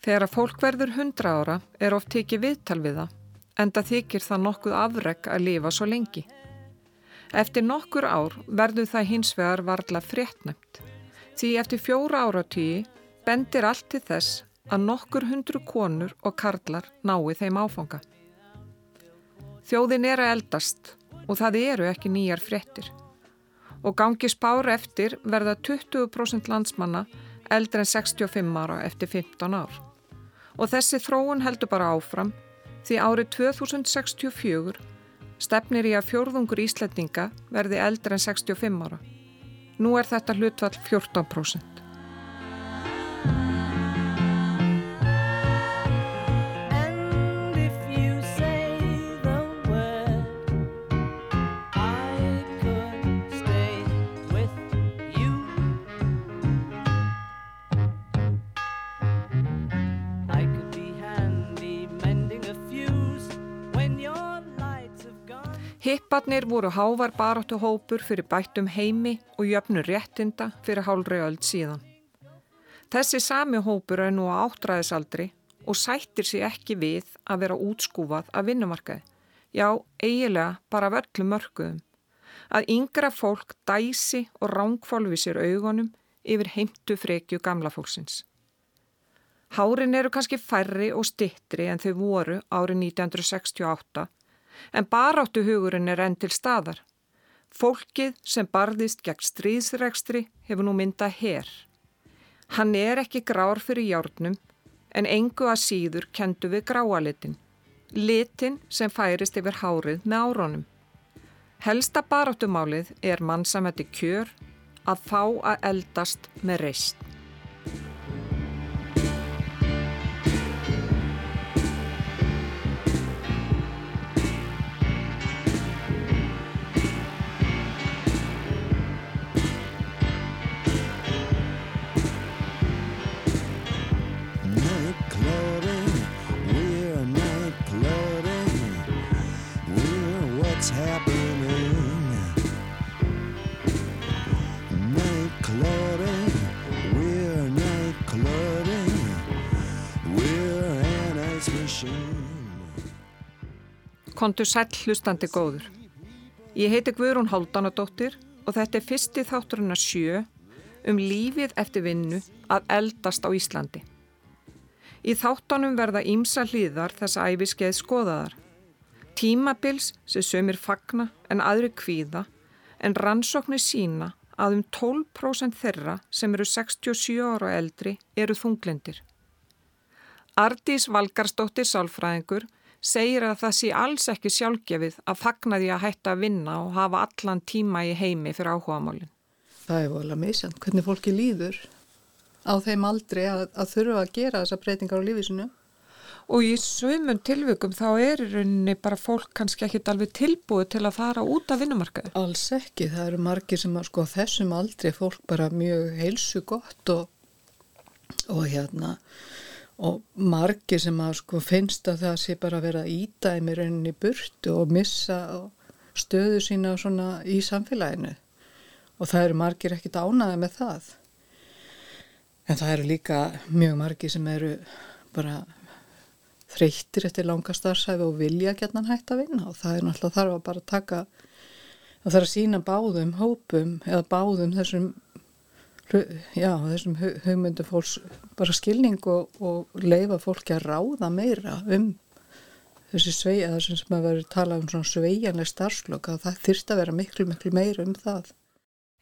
Þegar að fólk verður 100 ára er oft tekið viðtal við það, en það þykir það nokkuð afreg að lifa svo lengi. Eftir nokkur ár verður það hins vegar varla fréttnæmt, því eftir fjóra áratíi bendir allt til þess að nokkur hundru konur og karlar nái þeim áfanga. Þjóðin er að eldast og það eru ekki nýjar fréttir. Og gangi spára eftir verða 20% landsmanna eldri en 65 ára eftir 15 ár. Og þessi þróun heldur bara áfram því árið 2064 stefnir í að fjórðungur íslendinga verði eldri en 65 ára. Nú er þetta hlutvall 14%. Hipparnir voru hávar baróttu hópur fyrir bættum heimi og jöfnur réttinda fyrir hálfri öll síðan. Þessi sami hópur er nú á áttræðisaldri og sættir sér ekki við að vera útskúfað af vinnumarkaði. Já, eigilega bara öllum mörguðum. Að yngra fólk dæsi og rángfólfi sér augunum yfir heimtu frekju gamla fólksins. Hárin eru kannski færri og stittri en þau voru árið 1968 en baráttu hugurinn er enn til staðar. Fólkið sem barðist gegn stríðsregstri hefur nú myndað herr. Hann er ekki grár fyrir hjárnum en engu að síður kendu við gráalitin. Litin sem færist yfir hárið með árónum. Helsta baráttumálið er mannsamætti kjör að fá að eldast með reist. Kontur sæl hlustandi góður. Ég heiti Guðrún Háldanadóttir og þetta er fyrsti þátturinn að sjö um lífið eftir vinnu að eldast á Íslandi. Í þáttunum verða ímsa hlýðar þess að æfiskeið skoðaðar. Tímabils sem sömur fagna en aðri kvíða en rannsóknir sína að um 12% þeirra sem eru 67 ára eldri eru þunglindir. Ardís Valgarsdóttir Sálfræðingur segir að það sé alls ekki sjálfgefið að fagna því að hætta að vinna og hafa allan tíma í heimi fyrir áhugamálinn. Það er volið að misjant hvernig fólki líður á þeim aldrei að, að þurfa að gera þessa breytingar á lífísinu. Og í svömmun tilvökum þá er í rauninni bara fólk kannski ekkit alveg tilbúið til að fara út af vinnumarkaði. Alls ekki, það eru margir sem að sko þessum aldrei fólk bara mjög heilsu gott og, og hérna og margir sem að sko finnst að það sé bara að vera ídæmi rauninni burtu og missa stöðu sína svona í samfélaginu. Og það eru margir ekkit ánaði með það. En það eru líka mjög margir sem eru bara þreyttir eftir langa starfsæfi og vilja gætna hægt að vinna. Og það er náttúrulega þarf að bara taka það þarf að sína báðum hópum eða báðum þessum já, þessum hugmyndu fólks bara skilning og, og leifa fólki að ráða meira um þessi svei, þessum sem að vera talað um svona sveianlega starfslokk að það þyrst að vera miklu, miklu meira um það.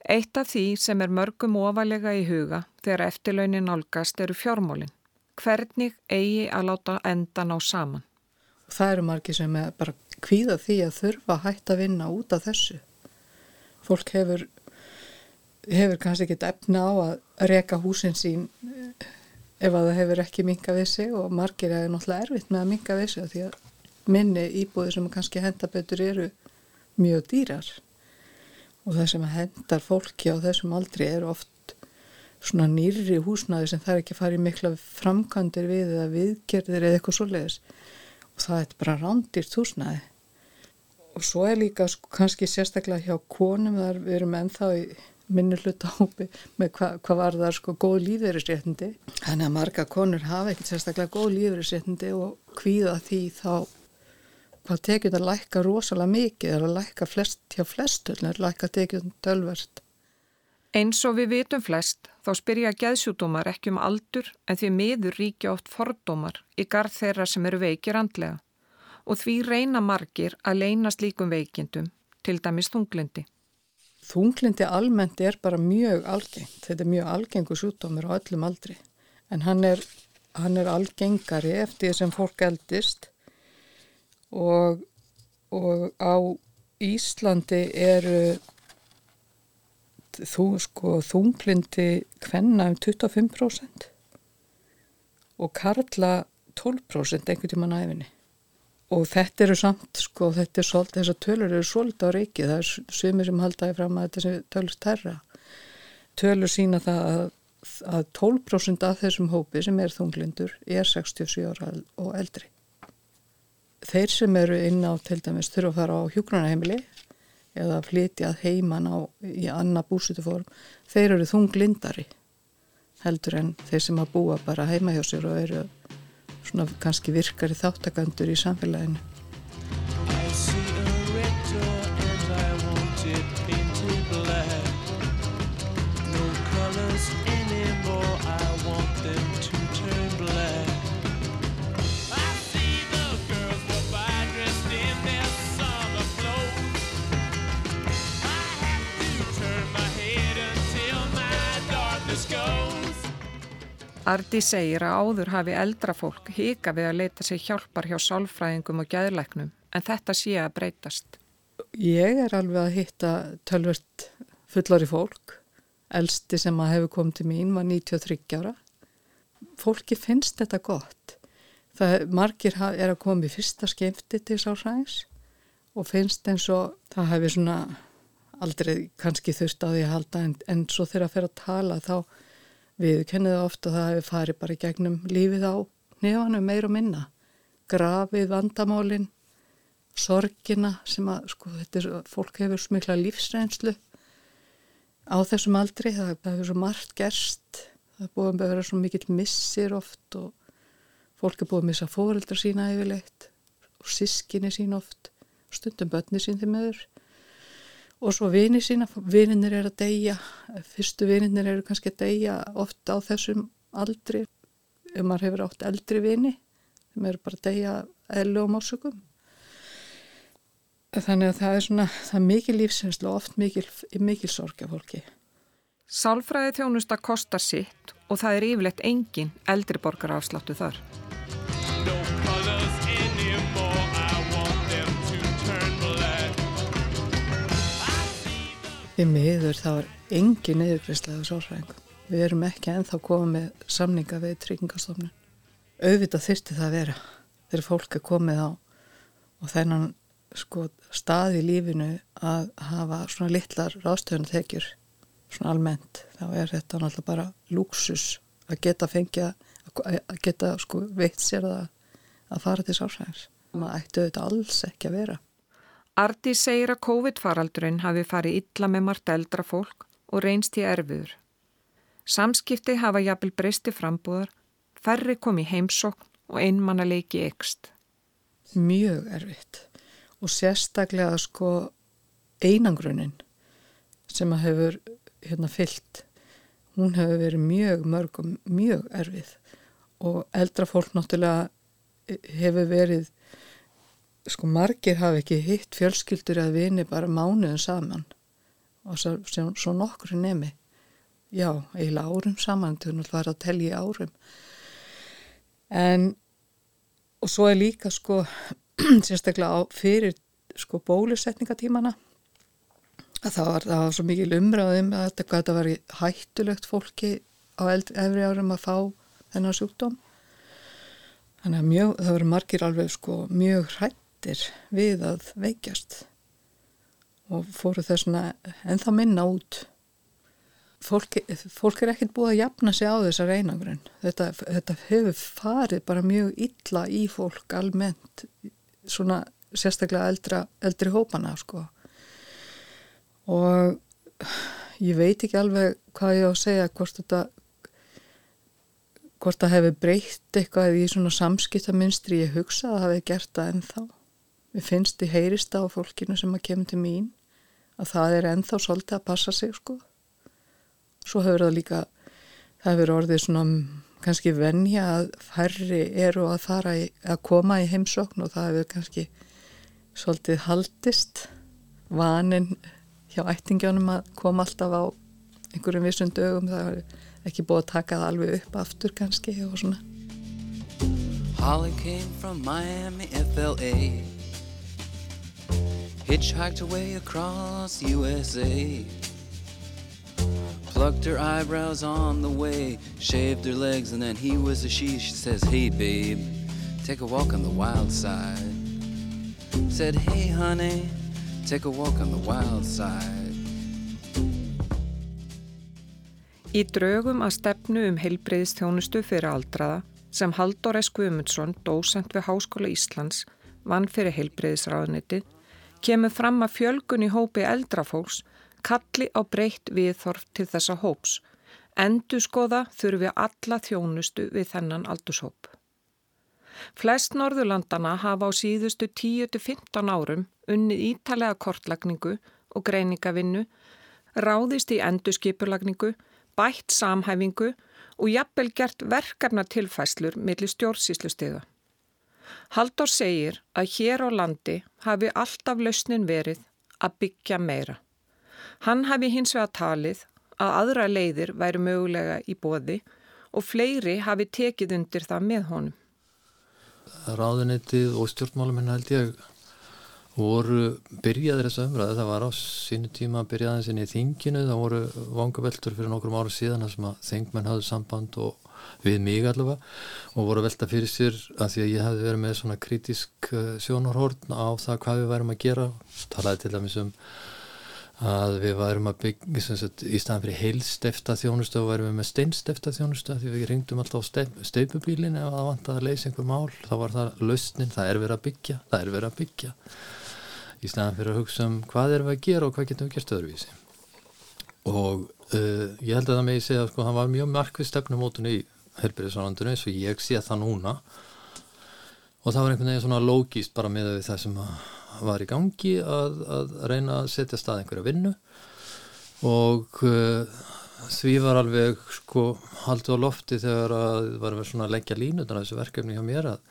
Eitt af því sem er mörgum ofalega í huga þegar eftirlaunin álgast eru fjármólinn. Hvernig eigi að láta endan á saman? Það eru margi sem er bara kvíða því að þurfa að hætta að vinna út af þessu. Fólk hefur hefur kannski ekkit efna á að reka húsin sín ef að það hefur ekki minga við sig og margir er náttúrulega erfitt með að minga við sig því að minni íbúðir sem kannski hendabetur eru mjög dýrar. Og það sem hendar fólki á þessum aldri er oft svona nýri húsnaði sem er ekki farið mikla framkandir við eða viðgerðir eða eitthvað svoleiðis. Og það er bara rándirt húsnaði og svo er líka kannski sérstaklega hjá konum þar við erum ennþá í minni hluta hópi með hva, hvað var það sko góð lífeyrisréttindi. Þannig að marga konur hafa ekkert sérstaklega góð lífeyrisréttindi og kvíða því þá hvað tekið að lækka rosalega mikið er að lækka flest hjá flestu, er að lækka tekið tölverst. Eins og við vitum flest þá spyrja geðsjúdómar ekki um aldur en því miður ríkja oft fordómar í garð þeirra sem eru veikir andlega og því reyna margir að leynast líkum veikindum, til dæmis þunglindi. Þunglindi almennt er bara mjög algengt, þetta er mjög algengu sjúdómur á öllum aldri. En hann er, hann er algengari eftir sem fólk eldist. Og, og á Íslandi eru þú sko þunglindi hvenna um 25% og karla 12% einhvern tíma næfinni og þetta eru samt sko þetta er svolítið, þessar tölur eru svolítið á reiki. Það er sumir sem haldaði fram að þetta tölur stærra tölur sína það að, að 12% af þessum hópi sem er þunglindur er 67 ára og eldri. Þeir sem eru inn á til dæmis þurfa að fara á hjúgrunarheimili eða flytjað heiman á í annað búsituform þeir eru þunglindari heldur en þeir sem að búa bara heima hjá sér og eru svona kannski virkari þáttakandur í samfélaginu. Ardi segir að áður hafi eldra fólk hika við að leita sig hjálpar hjá sálfræðingum og gæðleiknum en þetta sé að breytast. Ég er alveg að hitta tölvert fullori fólk. Elsti sem að hefur komið til mín var 93 ára. Fólki finnst þetta gott. Það margir er að koma í fyrsta skemmti til sálfræðings og finnst eins og það hefur svona aldrei kannski þurft á því að halda en, en svo þegar að fyrir að tala þá Við kenniðu ofta að það hefur farið bara í gegnum lífið á nefanum meir og minna. Grafið, vandamálinn, sorgina sem að, sko, þetta er, fólk hefur smikla lífsreynslu á þessum aldri. Það, hefur svo margt gerst. Það er búin að vera svo mikill missir oft og fólk er búin að missa fóreldra sína yfirleitt og sískinni sín oft, stundum börni sín þeim meður og svo vinið sína, vininir er að deyja fyrstu vininir eru kannski að deyja oft á þessum aldri. Ef maður hefur átt eldri vini þeim eru bara að deyja eðlu og mórsökum þannig að það er svona það er mikil lífsenslu og oft mikil, mikil sorgja fólki. Sálfræði þjónusta kostar sitt og það er yfirlegt engin eldri borgar afsláttu þar Í miður þá er engin niðurgræslega sálfræðingum. Við erum ekki enþá komið með samninga við tryggingastofnun. Auðvitað þyrti það að vera þegar fólk er komið á og þennan sko, stað í lífinu að hafa svona litlar ráðstöðunatekjur svona almennt. Þá er þetta náttúrulega bara luxus að geta fengja, að geta sko, veitt sér að, að fara til sálfræðings. Það ætti auðvitað alls ekki að vera. Ardi segir að COVID-faraldurinn hafi farið illa með margt eldra fólk og reynst í erfiður. Samskipti hafa jafnvel breysti frambúðar, færri kom í heimsókn og einmannaleiki ekst. Mjög erfitt og sérstaklega sko einangrunin sem að hefur hérna fyllt, hún hefur verið mjög mörg og mjög erfið og eldra fólk náttúrulega hefur verið sko margir hafi ekki hitt fjölskyldur að vini bara mánuðin saman. Og svo, svo, nokkur nemi. Já, eiginlega árum saman til að fara að telja árum. En og svo er líka sko sérstaklega á, fyrir sko bólusetningatímana að það var, það var svo mikil umræðum að þetta, þetta var hættulegt fólki á efri árum að fá þennan sjúkdóm. Þannig að mjög, það voru margir alveg sko mjög hrætt hrættir við að veikjast og fóru þessuna ennþá minna út. Fólk, fólk er ekkert búið að jafna sig á þessar einangrun. Þetta, þetta hefur farið bara mjög illa í fólk almennt, svona sérstaklega eldra, eldri hópana sko. Og ég veit ekki alveg hvað ég á að segja hvort þetta hvort það hefur breytt eitthvað í svona samskiptaminstri ég hugsa að það hefur gert það ennþá við finnst í heyrista á fólkinu sem að kemur til mín að það er ennþá svolítið að passa sig sko. Svo hefur það líka það hefur orðið svona kannski venja að færri eru að fara í, að koma í heimsókn og það hefur kannski svolítið haldist vanin hjá ættingjónum að koma alltaf á einhverjum vissum dögum. Það er ekki búið að taka það alveg upp aftur kannski og svona. Holly came from Miami, FLA Hitchhiked away across USA Plucked her eyebrows on the way Shaved her legs and then he was a she She says, hey babe, take a walk on the wild side Said, hey honey Take a walk on the wild side. Í draugum að stefnu um heilbreyðistjónustu fyrir aldraða sem Haldur S. Guðmundsson, dósent við Háskóla Íslands, vann fyrir heilbreyðisráðuniti, kemur fram að fjölgun í hópi eldrafólks kalli á breytt viðþorf til þessa hóps. Endu skoða þurfi alla þjónustu við þennan aldurshóp. Flest Norðurlandana hafa á síðustu 10-15 árum unnið ítalega kortlagningu og greiningavinnu, ráðist í endurskipurlagningu, bætt samhæfingu og jafnvel gert verkefna tilfæslur millir stjórnsýslustega. Haldur segir að hér á landi hafi alltaf lausnin verið að byggja meira. Hann hafi hins vega talið að aðra leiðir væri mögulega í bóði og fleiri hafi tekið undir það með honum. Ráðunitið og stjórnmáluminn held ég voru byrjaður þessu umræðu, það var á sínu tíma byrjaðins inn í þinginu, það voru vangaveltur fyrir nokkrum ára síðan að þingmenn hafðu samband og við mig allavega og voru velta fyrir sér að því að ég hefði verið með svona kritisk eh, sjónarhórn á það hvað við værum að gera. Talaði til dæmis um að við værum að byggja sagt, í staðan fyrir heilstefta þjónustu og værum við með steinstefta þjónustu því við ringdum alltaf á steipubílin ef það vant að leysa einhver mál. Þá var það lausnin, það er verið að byggja það er verið að byggja. Í staðan fyrir að hugsa um hvað erum við að gera og hvað getum við gert öðruvísi og uh, ég held að það megi segja að sko, hann var mjög markvið stefnumótun í helbyrðisvarandunni eins og ég sé það núna. Og það var einhvern veginn svona lógíst bara með það sem að var í gangi að, að reyna að setja stað einhverja vinnu. Og uh, því var alveg sko haldið á lofti þegar að var verið svona að leggja línutan af þessu verkefni hjá mér að,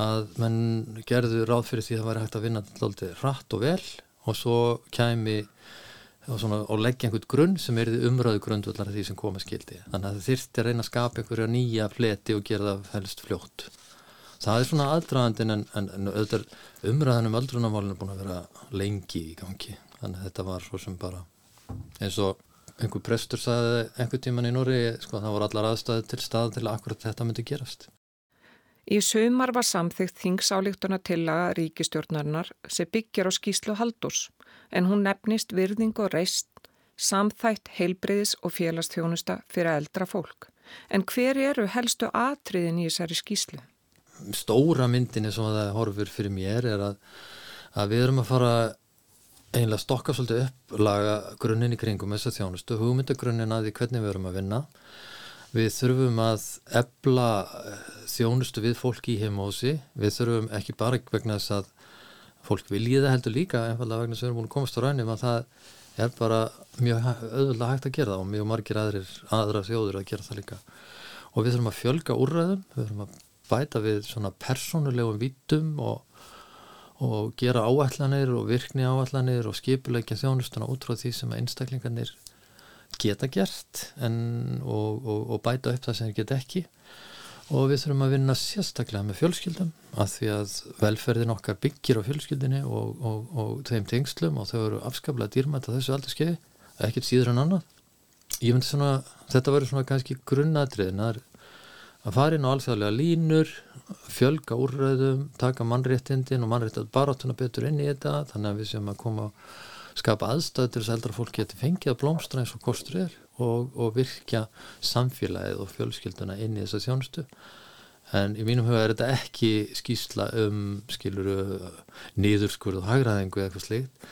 að menn gerðu ráð fyrir því að það væri hægt að vinna alltaf rætt og vel. Og svo kæmi og, svona, og leggja einhvern grunn sem er umröðu grundvöllar því sem koma skildi þannig að það þyrtti að reyna að skapa einhverja nýja fleti og gera það helst fljótt. Það er svona aðdraðandin en, en, en umræðan um öldrunamálinu er búin að vera lengi í gangi. Þannig að þetta var svo sem bara eins og einhver prestur sagði einhver tíman í Nóri sko það voru allar aðstæði til stað til að akkurat þetta myndi gerast. Í sömar var samþygt þingsáleiktuna tillaga ríkistjórnarinnar sem byggjar á skýslu haldurs en hún nefnist virðing og reist samþætt heilbriðis og félagstjónusta fyrir eldra fólk. En hver eru helstu atriðin í þessari skýslu? stóra myndin eins og það horfur fyrir mér er að, að við erum að fara einlega stokka svolítið upp laga grunninn í kringum þess að þjónustu, hugmyndagrunnin að því hvernig við erum að vinna við þurfum að ebla eh, þjónustu við fólki í heimósi við þurfum ekki bara vegna þess að fólk viljið það heldur líka einfallega vegna að við erum búin að komast á rænum að það er bara mjög auðvitað hægt að gera það og mjög margir aðrir aðra þjóður að gera það líka. Og við þurfum að fjölga úrræðum, við þurfum að bæta við svona persónulegum vítum og, og gera áallanir og virkni áallanir og skipulegja þjónustuna út frá því sem einstaklingarnir geta gert en, og, og, og bæta upp það sem þeir geta ekki og við þurfum að vinna sérstaklega með fjölskyldum að því að velferðin okkar byggir á fjölskyldinni og þeim tengslum og þau eru afskaplega dýrmætt að þessu aldrei skeiði, ekkert síður en annað. Ég myndi svona, þetta verður svona kannski grunnadriðin, að fara inn á alþjóðlega línur fjölga úrræðum, taka mannréttindin og mannréttið barátuna betur inn í þetta þannig að við séum að koma skapa aðstæð til þess að eldra fólk geti fengið að blómstra eins og kostur er og, og virkja samfélagið og fjölskylduna inn í þessa þjónustu. En í mínum huga er þetta ekki skýsla um skiluru nýðurskurð og hagraðingu eða eitthvað slíkt.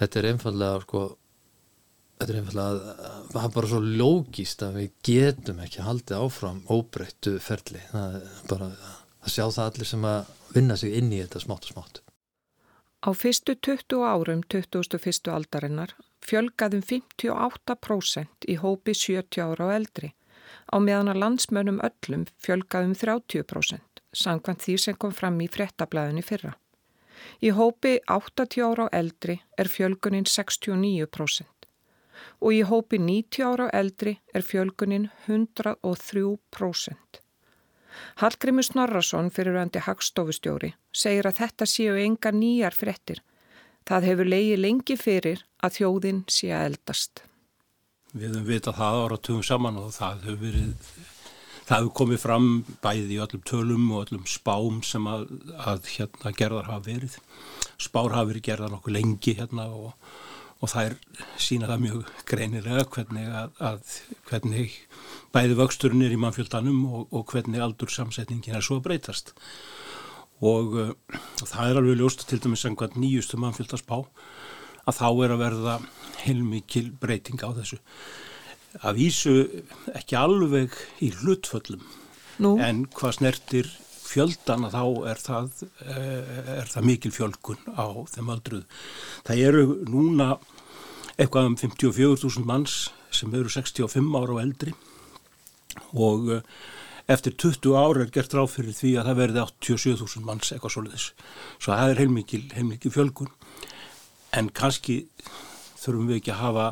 Þetta er einfallega sko þetta er einfallega það er bara svo lógist að við getum ekki haldið áfram óbreyttu ferli. Það er bara að sjá það allir sem að vinna sig inn í þetta smátt og smátt Á fyrstu 20 árum 2001. aldarinnar fjölgaðum 58% í hópi 70 ára og eldri á meðan að landsmönum öllum fjölgaðum 30% samkvæmt því sem kom fram í frettablaðinni fyrra. Í hópi 80 ára og eldri er fjölgunin 69% og í hópi 90 ára og eldri er fjölgunin 103%. Hallgrimur Snorrason fyrir öndi Hagstofustjóri segir að þetta séu enga nýjar frettir. Það hefur leiði lengi fyrir að þjóðin sé að eldast. Við höfum vitað það ára tugum saman og það hefur verið, það hefur komið fram bæði í öllum tölum og öllum spám sem að, að hérna gerðar hafa verið. Spár hafa verið gerðar nokkuð lengi hérna og og það er sína það mjög greinilega hvernig, að, að, hvernig bæði vöxturinn er í mannfjöldanum og, og hvernig aldur samsetningin er svo að breytast og uh, það er alveg ljóst til dæmis einhvern nýjustu mannfjöldaspá að þá er að verða heilmikil breyting á þessu að vísu ekki alveg í hlutföllum Nú. en hvað snertir fjöldan að þá er það, eh, er það mikil fjölkun á þeim aldruð. Það eru núna eitthvað um 54.000 manns sem eru 65 ára og eldri og eh, eftir 20 ára er gert ráð fyrir því að það verði 87.000 manns eitthvað soliðis. Svo það er heilmikil, heilmikil fjölkun en kannski þurfum við ekki að hafa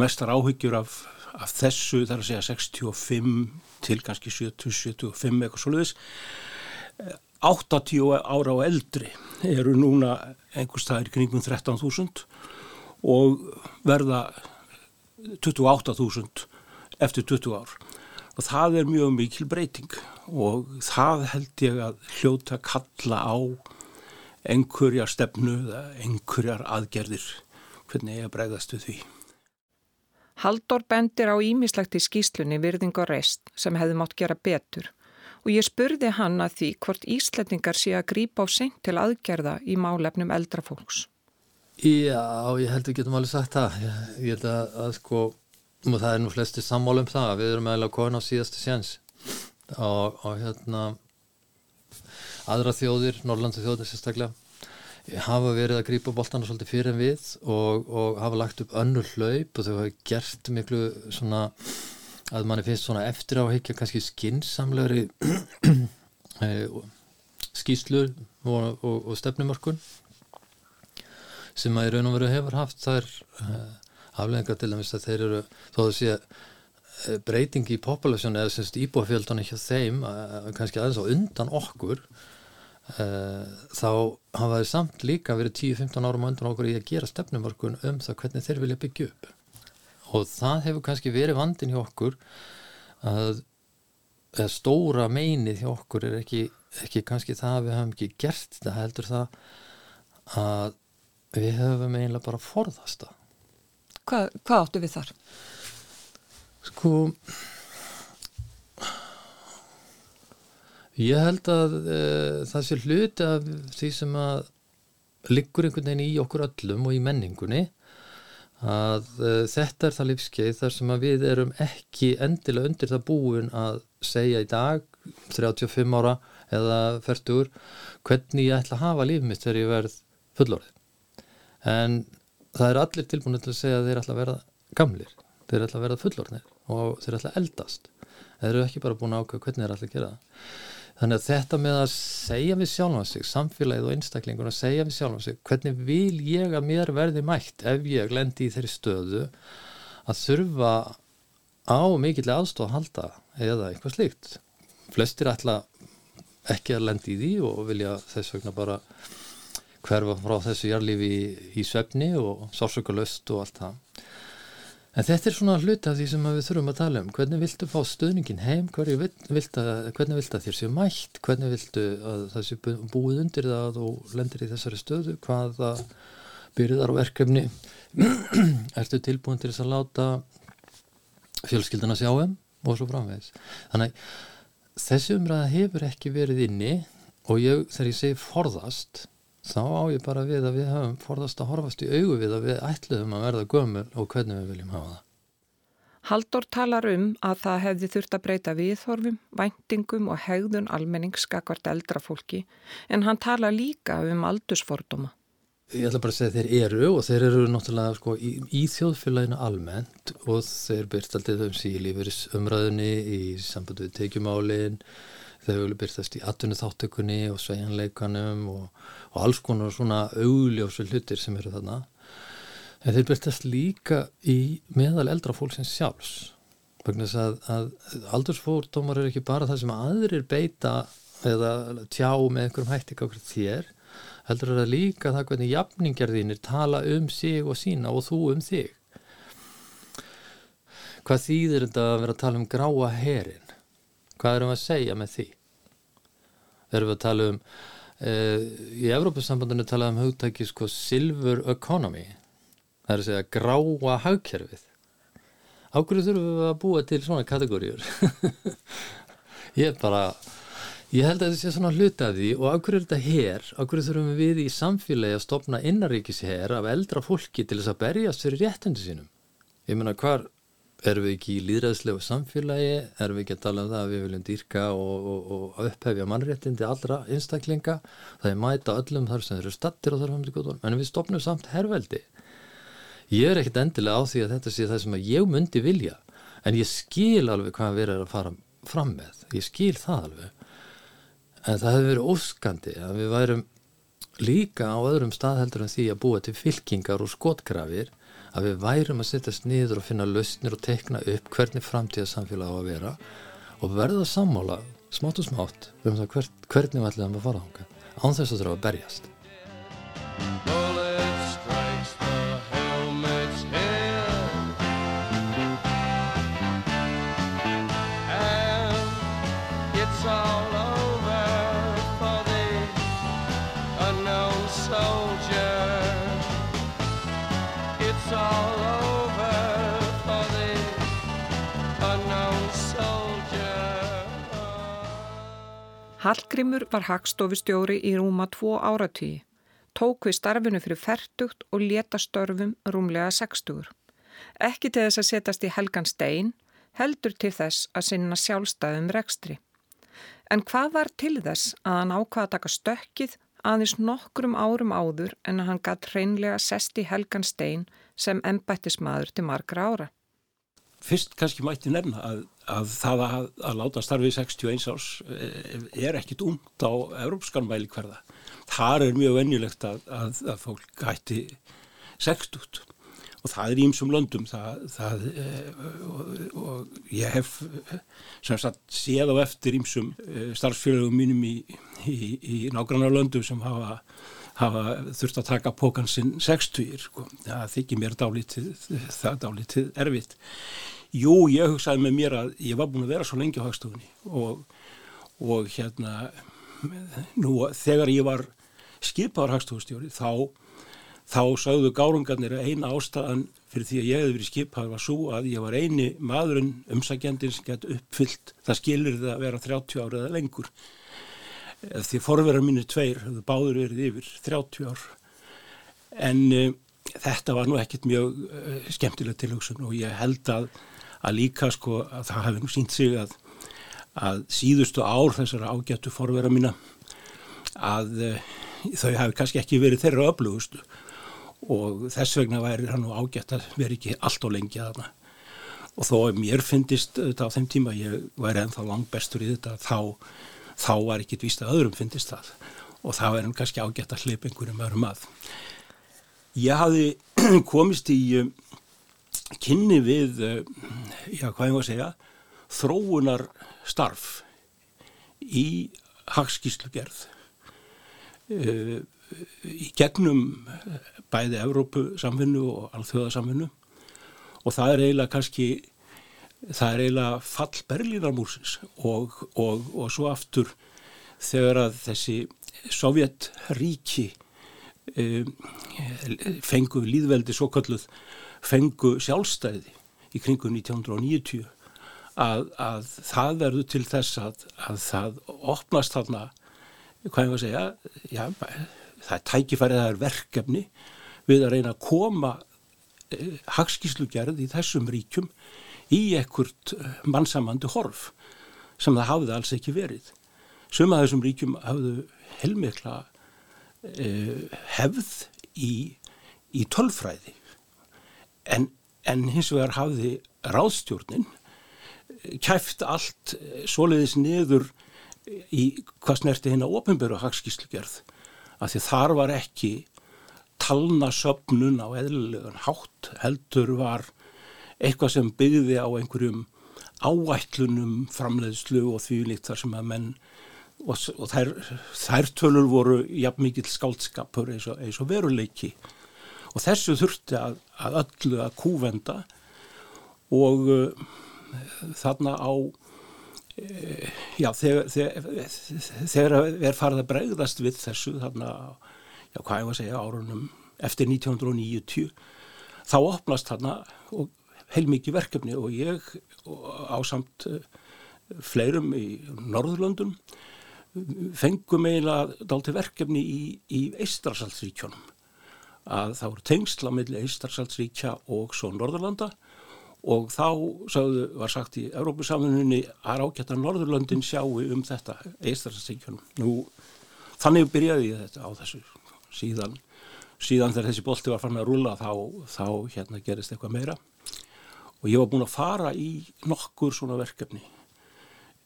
mestar áhyggjur af, af þessu þar að segja 65 til kannski 70-75 eitthvað soliðis 80 ára og eldri eru núna einhverstaðir kringum 13.000 og verða 28.000 eftir 20 ár og það er mjög mikil breyting og það held ég að hljóta kalla á einhverjar stefnu eða einhverjar aðgerðir hvernig ég að bregðast við því. Haldur bendir á ímislegt í skýslunni virðing og rest sem hefði mátt gera betur og ég spurði hann að því hvort Íslandingar sé að grípa á seint til aðgerða í málefnum eldra fólks. Já, ég held að við getum alveg sagt það. Ég, ég held að, að sko, og það er nú flesti sammál um það, við erum að kona á síðastu séns. Og, og hérna aðra þjóðir, Norrlandu þjóðir sérstaklega, hafa verið að grípa bóltana svolítið fyrir en við og, og hafa lagt upp önnur hlaup og þau hafa gert miklu svona að manni finnst svona eftir áhyggja kannski skinsamlegri eh, skýslur og, og, stefnumörkun sem að í raun og veru hefur haft þær afleggingar til dæmis að þeir eru þó að sé uh, breyting í populasjónu eða semst íbúafjöldunni hjá þeim uh, kannski aðeins á undan okkur þá hafa þeir samt líka verið 10-15 árum á undan okkur í að gera stefnumörkun um það hvernig þeir vilja byggja upp. Og það hefur kannski verið vandin hjá okkur að, stóra meinið hjá okkur er ekki, ekki kannski það að við hefum ekki gert það heldur það að við hefum eiginlega bara forðast það Hvað, hvað áttu við þar? Sko ég held að e, það sé hluti af því sem að liggur einhvern veginn í okkur öllum og í menningunni að uh, þetta er það lífskeið þar sem að við erum ekki endilega undir það búin að segja í dag 35 ára eða 40 hvernig ég ætla að hafa líf mitt þegar ég verð fullorðið en það er allir tilbúin til að segja að þeir ætla að verða gamlir. Þeir ætla að verða fullorðið og þeir ætla að eldast. Þeir eru ekki bara búin að ákveða hvernig þeir ætla að gera Þannig að þetta með að segja við sjálf á sig, samfélagið og einstaklingun að segja við sjálf á sig, hvernig vil ég að mér verði mætt ef ég lendi í þeirri stöðu að þurfa á mikill aðstof að halda eða eitthvað slíkt. Flestir ætla ekki að lendi í því og vilja þess vegna bara hverfa frá þessu jarlífi í, í svefni og sársökulöst og allt það. En þetta er svona hluti af því sem við þurfum að tala um. Hvernig viltu fá stöðningin heim? Vilt að, hvernig viltu að þér séu mætt? Hvernig viltu að það séu búið undir það og lendir í þessari stöðu? Hvaða byrðar og verkefni ertu tilbúin til þess að láta fjölskylduna sjá um og svo framvegs. Þannig þessi umræða hefur ekki verið inni og ég, þegar ég segi forðast þá á ég bara við að við höfum forðast að horfast í augu við að við ætluðum að verða gömul og hvernig við viljum hafa það. Haldur talar um að það hefði þurft að breyta viðhorfum, væntingum og hegðun almenningsskakvart eldra fólki en hann tala líka um aldursfordóma. Ég ætla bara að segja að þeir eru og þeir eru náttúrulega sko í, í þjóðfélaginu almennt og þeir byrst alltaf um sílífuris umræðunni í samband við tekjumálinn þau vilja byrtast í atvinni þáttökunni og svejanleikanum og, og alls konar svona augljósu hlutir sem eru þarna. En þeir byrtast líka í meðal eldra fólksins sjálfs vegna þess að, að aldursfórdómar er ekki bara það sem aðrir beita eða tjá með einhverjum hætti okkur þér heldur það líka það hvernig jafningarðinir tala um sig og sína og þú um þig. Hvað þýðir þetta að vera að tala um gráa herin? Hvað erum að segja með því erum við tala um uh, í Evrópussambandinu tala um hugtæki sko silver economy. Það er að segja gráa hagkerfið. Ákveður þurfum við að búa til svona kategóriur ég bara ég held að þetta sé svona hluta því og ákveður er þetta hér ákveður þurfum við í samfélagi að stopna innaríkis hér af eldra fólki til þess að berjast fyrir réttundi sínum? Ég menna hvar erum við ekki í líðræðslegu samfélagi, erum við ekki að tala um það að við viljum dýrka og, og, og upphefja mannréttindi allra einstaklinga, það er mæta öllum þar sem eru stattir og þar fram til góðum, en við stopnum samt herrveldi. Ég er ekkit endilega á því að þetta sé það sem ég myndi vilja, en ég skil alveg hvað við erum að fara fram með, ég skil það alveg, en það hefur verið óskandi að við værum líka á öðrum staðheldur en því að búa til fylkingar og skotgrafir að við værum að setjast niður og finna lausnir og tekna upp hvernig framtíðarsamfélag á að vera og verða að sammála smátt og smátt um það hver, hvernig við ætlum að fara ánga án þess að þurfa að berjast Hallgrimur var hagstofustjóri í rúma tvo áratvíi, tók við starfinu fyrir færtugt og leta störfum rúmlega sextugur. Ekki til þess að setjast í helgan stein, heldur til þess að sinna sjálfstæðum rekstri. En hvað var til þess að hann ákvaða að taka stökkið aðeins nokkrum árum áður en að hann gætt hreinlega sest í helgan stein sem ennbættismadur til margra ára? Fyrst kannski mætti nefna að, að það að, að láta starfið 61 árs eh, er ekkit umt á európskan mæli hverða. Það er mjög venjulegt að, að fólk hætti 60 og það er ímsum löndum það, það, eh, og, og ég hef sagt, séð á eftir ímsum eh, starfsfélagum mínum í, í, í nágrannar löndum sem hafa hafa þurft að taka pókansinn 60 sko. það þykir mér dálítið það dálítið erfitt Jú, ég hugsaði með mér að ég var búin að vera svo lengi á hagstofunni og, og hérna nú þegar ég var skipaður hagstofustjóri þá, þá sagðu gárungarnir að eina ástæðan fyrir því að ég hefði verið skipaður var svo að ég var eini maðurinn umsækjandin sem gett uppfyllt það skilir það að vera 30 ára eða lengur því forverðar mínu tveir hefðu báður verið yfir 30 ár. En uh, þetta var nú ekkit mjög uh, skemmtileg tilhugsun og ég held að að líka sko að það hefði nú sínt sig að, að síðustu ár þessara ágættu forvera mína að uh, þau hefði kannski ekki verið þeirra öflugustu. Og þess vegna væri það nú ágætt að vera ekki allt á lengi að hana og þó að mér finnist þetta á þeim tíma ég væri ennþá langt bestur í þetta þá, þá var ekki víst að öðrum finnist það. Og það væri kannski ágætt að hlip einhverjum öðrum að. Ég hafi komist í um, kynni við, eh, já hvað ég var að segja, þróunar starf í hagskíslugerð eh, í gegnum bæði Evrópu-samfinnu og alþjóðasamfinnu og það er eiginlega kannski, það er eiginlega fall Berlínarmúsins og, og, og svo aftur þegar að þessi Sovjetríki um, fengu líðveldi svo kalluð fengu sjálfstæði í kringu 1990 að, að það verður til þess að, að það opnast þarna, hvað ég var að segja, já, það er tækifærið, það er verkefni við að reyna að koma eh, hagskíslugerð í þessum ríkjum í ekkert eh, mannsamandi horf sem það hafði alls ekki verið. Suma þessum ríkjum hafðu heilmikla eh, hefð í, í tölfræði en, en hins vegar hafði ráðstjórnin eh, kæft allt eh, svoleiðis niður í hvað snerti hérna ofinböru hagskíslugerð af því þar var ekki talnasöfnun á eðlulegan hátt heldur var eitthvað sem byggði á einhverjum áætlunum framleiðslu og því líkt þar sem að menn og, og þær, þær tölur voru jafn mikill skáldskapur eins og, eins og veruleiki. Og þessu þurfti að, að öllu að kúvenda og uh, þarna á uh, já þegar, þegar, þegar er farið að bregðast við þessu þarna já hvað ég var að segja árunum eftir 1990 þá opnast þarna og heilmikið verkefni og ég á samt uh, fleirum í Norðurlöndum fengum eiginlega dalti verkefni í, í Eistarsaldsríkjónum að það voru tengsla millir Eistarsaldsríkja og svo Norðurlanda og þá sagðu, var sagt í Európusamfunni að ágætt að Norðurlöndin sjáu um þetta Eistarsaldsríkjónum. Nú þannig byrjaði ég þetta á þessu síðan, síðan þegar þessi bolti var fann að rúla þá, þá hérna gerist eitthvað meira og ég var búin að fara í nokkur svona verkefni.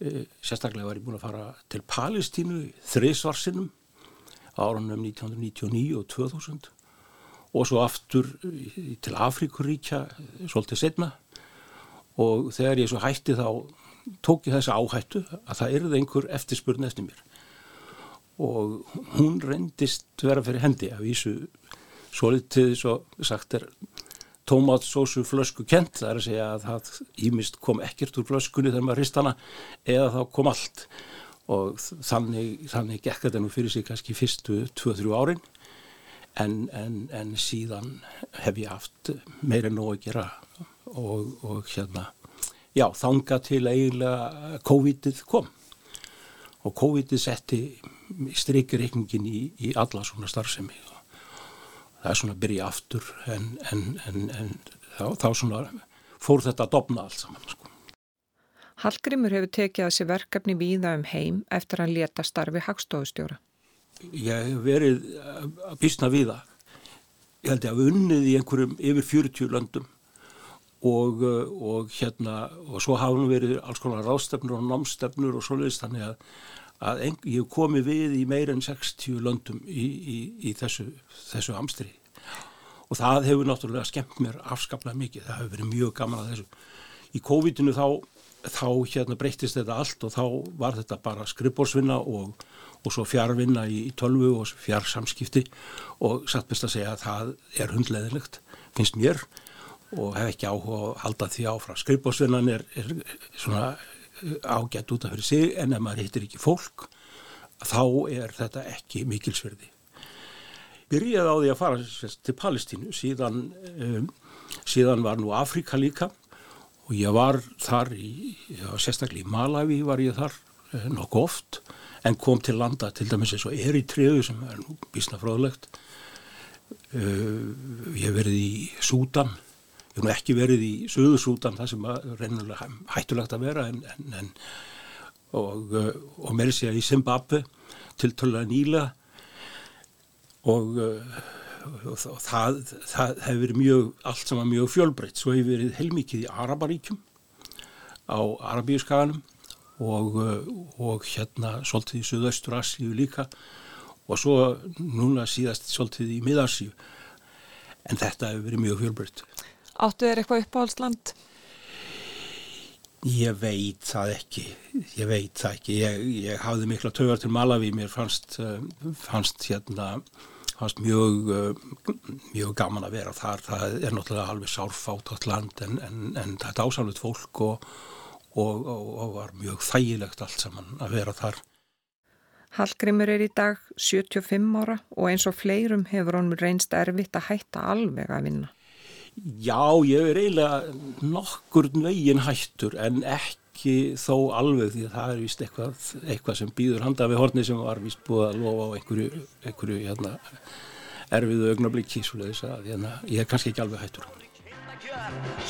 E, sérstaklega var ég búin að fara til Palestínu þriðsvarsinnum árunum 1999 og 2000 og svo aftur til Afrikuríkja svolítið setna og þegar ég svo hætti þá tók ég þessa áhættu að það erði einhver eftirspurn eftir mér. Og hún reyndist vera fyrir hendi að vísu svolítið svo sagt er tómatsósu flösku kent, það er að segja að það ímist kom ekkert úr flöskunni þegar maður hrist hana eða þá kom allt. Og þannig, þannig gekk þetta nú fyrir sig kannski fyrstu 2-3 árin en, en, en síðan hef ég haft meira nóg að gera og, og hérna já, þanga til eiginlega COVID-ið kom. Og COVID-ið setti strykirreikningin í, í alla svona starfsemi og það er svona að byrja aftur en, en, en, en þá, þá svona fór þetta að dopna allt saman sko. Hallgrimur hefur tekið að sér verkefni víða um heim eftir að leta starfi hagstofustjóra. Ég hef verið að bísna víða. Ég held ég að unnið í einhverjum yfir 40 löndum og, og hérna og svo hafa nú verið alls konar rástefnur og námstefnur og svoleiðist þannig að að ein, ég hef komið við í meira en 60 löndum í, í, í þessu, þessu amstri og það hefur náttúrulega skemmt mér afskaplega mikið, það hefur verið mjög gaman að þessu. Í COVID-inu þá, þá hérna breytist þetta allt og þá var þetta bara skrifbórsvinna og, og svo fjárvinna í, í tölvu og fjársamskipti og satt best að segja að það er hundleðilegt, finnst mér og hef ekki áhuga að halda því áfram. Skrifbórsvinnan er, er svona ágætt út af fyrir sig en ef maður hittir ekki fólk þá er þetta ekki mikilsverði. Byrjaði á því að fara til Palestínu síðan, um, síðan var nú Afrika líka og ég var þar í, sérstaklega í Malawi var ég þar eh, nokkuð oft en kom til landa til dæmis eins og Eritreðu sem er nú bísna fróðlegt. Uh, ég hef verið í Sútan Hef nú ekki verið í Suðursútan það sem reynulega hættulegt að vera en, en, en og, uh, og með þess að í Zimbabwe til tölulega nýla og, uh, og, og það, það hefur verið mjög, allt saman mjög fjölbreytt. Svo hefur verið heilmikið í Araparíkjum á Arabíuskaganum og, og hérna svolítið í Suðaustur Asíu líka og svo núna síðast svolítið í Miðasíu en þetta hefur verið mjög fjölbreytt. Áttu þeir eitthvað uppáhaldsland? Ég veit það ekki, ég veit það ekki, ég, ég hafði mikla tögar til Malawi, mér fannst, uh, fannst hérna, fannst mjög, uh, mjög gaman að vera þar, það er náttúrulega alveg sárfátt átt land en, en, en þetta er ásamlut fólk og, og, og, og var mjög þægilegt allt saman að vera þar. Hallgrimur er í dag 75 ára og eins og fleirum hefur hann reynst erfitt að hætta alveg að vinna. Já, ég er eiginlega nokkur veginn hættur en ekki þó alveg því að það er vist eitthvað, eitthvað sem býður handa við horni sem var vist búið að lofa á einhverju, einhverju hérna, erfiðu augnablíki svo leiðis að hérna, ég er kannski ekki alveg hættur á hann.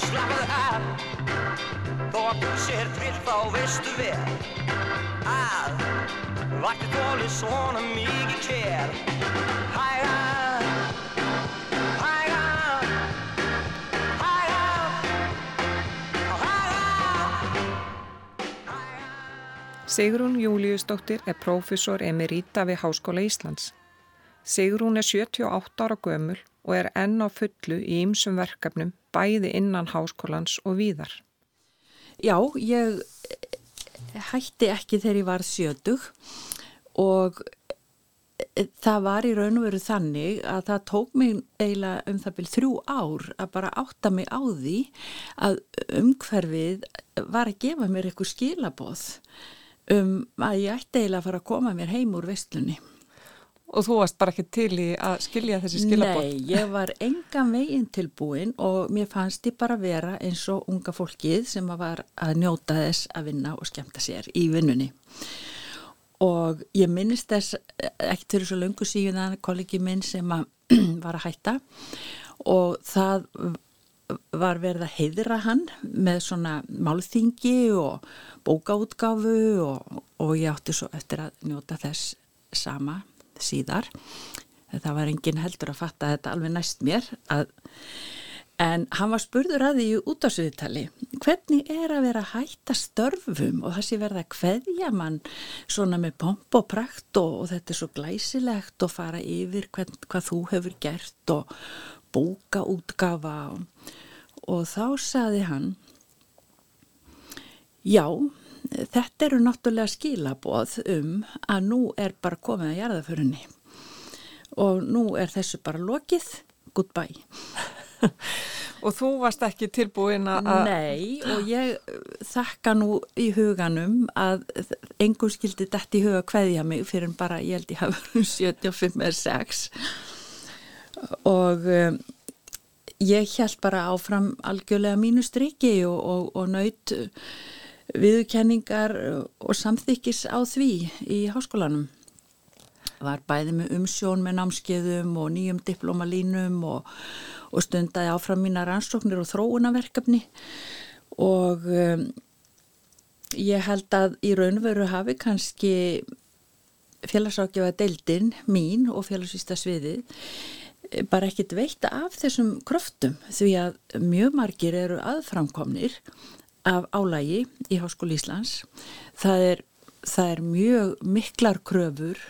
Slappaðu af Þó að þú sér til þá veistu vel Að Vakti þóli svona mikið kér Hæga Hæga Sigrún Júliusdóttir er prófessor emerita við Háskóla Íslands. Sigrún er 78 ára gömul og er enn á fullu í ýmsum verkefnum bæði innan háskólans og víðar. Já, ég hætti ekki þegar ég var sjötug og það var í raun og veru þannig að það tók mig eiginlega um það byrj þrjú ár að bara átta mig á því að umhverfið var að gefa mér eitthvað skilaboð um að ég ætti eiginlega að fara að koma mér heim úr vestlunni. Og þú varst bara ekki til í að skilja þessi skilabótt? Nei, ég var engan veginn tilbúin og mér fannst ég bara vera eins og unga fólkið sem var að njóta þess að vinna og skemta sér í vinnunni. Og ég minnist þess ekkert fyrir svo löngu síðan kollegi minn sem að var að hætta og það var verið að heiðra hann með svona málþingi og bókaútgáfu og, og ég átti svo eftir að njóta þess sama síðar. Það var engin heldur að fatta þetta alveg næst mér að En hann var spurður að því út á suðutali, hvernig er að vera að hætta störfum og það sé verða að hveðja mann svona með pomp og prakt og, og þetta er svo glæsilegt og fara yfir hvern, hvað þú hefur gert og bóka útgafa og, þá saði hann, já, þetta eru náttúrulega skilaboð um að nú er bara komið að jarðaförunni og nú er þessu bara lokið, goodbye. og þú varst ekki tilbúin að... Nei, og ég þakka nú í huganum að engur skildi dætt í huga hverja mig fyrir bara, ég held ég hafa 75 eða 6 og um, ég held bara áfram algjörlega mínu striki og, og, og naut viðkenningar og samþykkis á því í háskólanum. Var bæði með umsjón með námskeiðum og nýjum diplomalínum og, og stundaði áfram mína rannsóknir og þróunaverkefni og um, ég held að í raunveru hafi kannski félagsákjafa deildin mín og félagsvista sviðið bara ekkit veita af þessum kröftum því að mjög margir eru aðframkomnir af álægi í Háskóli Íslands. Það er, það er mjög miklar kröfur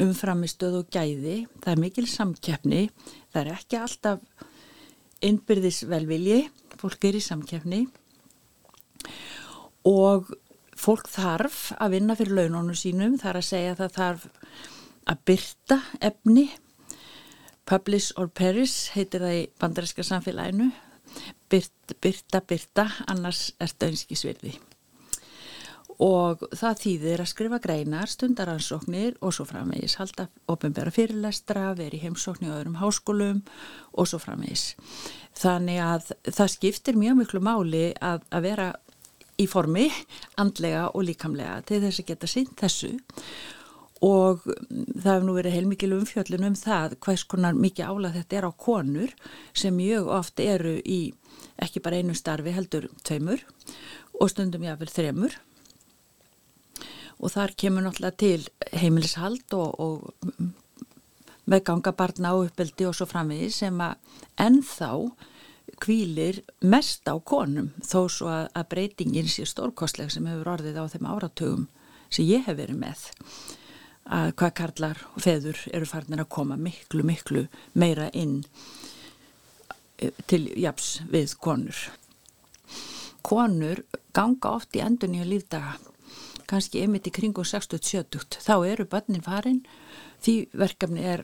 umframistöð og gæði, það er mikil samkeppni, það er ekki alltaf innbyrðis velvilji, fólk er í samkeppni. Og fólk þarf að vinna fyrir launónu sínum, það er að segja að það þarf að byrta efni, publish or perish heitir það í bandaríska samfélaginu, byrta, byrta, byrta, annars er þetta önskisvirði og það þýðir að skrifa greinar, stundaransóknir og svo framvegis, halda ofinbæra fyrirlestra, veri heimsóknir á öðrum háskólum og svo framvegis. Þannig að það skiptir mjög miklu máli að, að vera í formi, andlega og líkamlega til þess að geta sínt þessu og það hefur nú verið heilmikil umfjöllun um það hvers konar mikið álag þetta er á konur sem mjög oft eru í ekki bara einu starfi heldur tveimur og stundum jáfnvel þremur. Og þar kemur náttúrulega til heimilishald og, og meðganga barna á uppeldi og svo framvegi sem að ennþá kvílir mest á konum þó svo að, að breytingin sé stórkostleg sem hefur orðið á þeim áratugum sem ég hef verið með að hvað karlar og feður eru farnir að koma miklu, miklu meira inn til japs við konur. Konur ganga oft í endun í að lífdaga kannski einmitt í kringu 60-70 þá eru börnin farin því verkefni er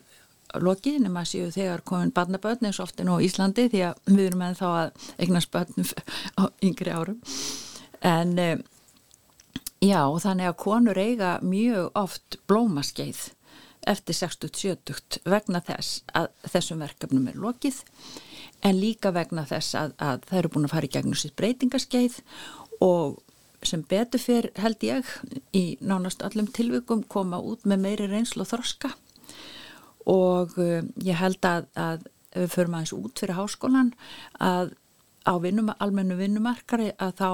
lokið nema séu þegar komin barnabörn eins og oftin á Íslandi því að við erum með þá að eignast börnum á yngri árum en um, já þannig að konur eiga mjög oft blómaskeið eftir 60-70 vegna þess að þessum verkefnum er lokið en líka vegna þess að, að það eru búin að fara í gegnum sitt breytingaskeið og sem betur fyrr held ég í nánast allum tilvikum koma út með meiri reynslu og þroska. Og uh, ég held að, að ef við förum aðeins út fyrir háskólan að á vinnum, almennu vinnumarkari að þá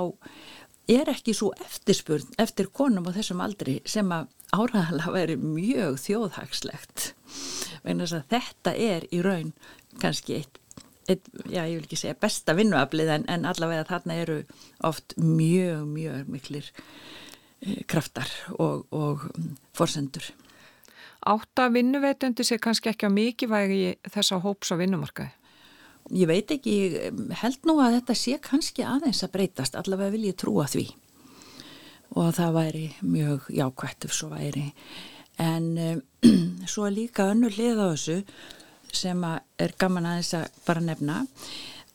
er ekki svo eftirspurn eftir konum á þessum aldri sem að áræðalega veri mjög þjóðhagslegt þetta er í raun kannski eitt, eitt já ég vil ekki segja besta vinnuaflið en, en allavega þarna eru oft mjög mjög miklir eh, kraftar og, og mm, forsendur. Átta vinnuveitundi sé kannski ekki á mikilvægi þessa hóps á vinnumarkaði? Ég veit ekki, ég held nú að þetta sé kannski aðeins að breytast, allavega vil ég trúa því og það væri mjög jákvætt ef svo væri. En um, svo er líka önnur lið á þessu sem er gaman aðeins að bara nefna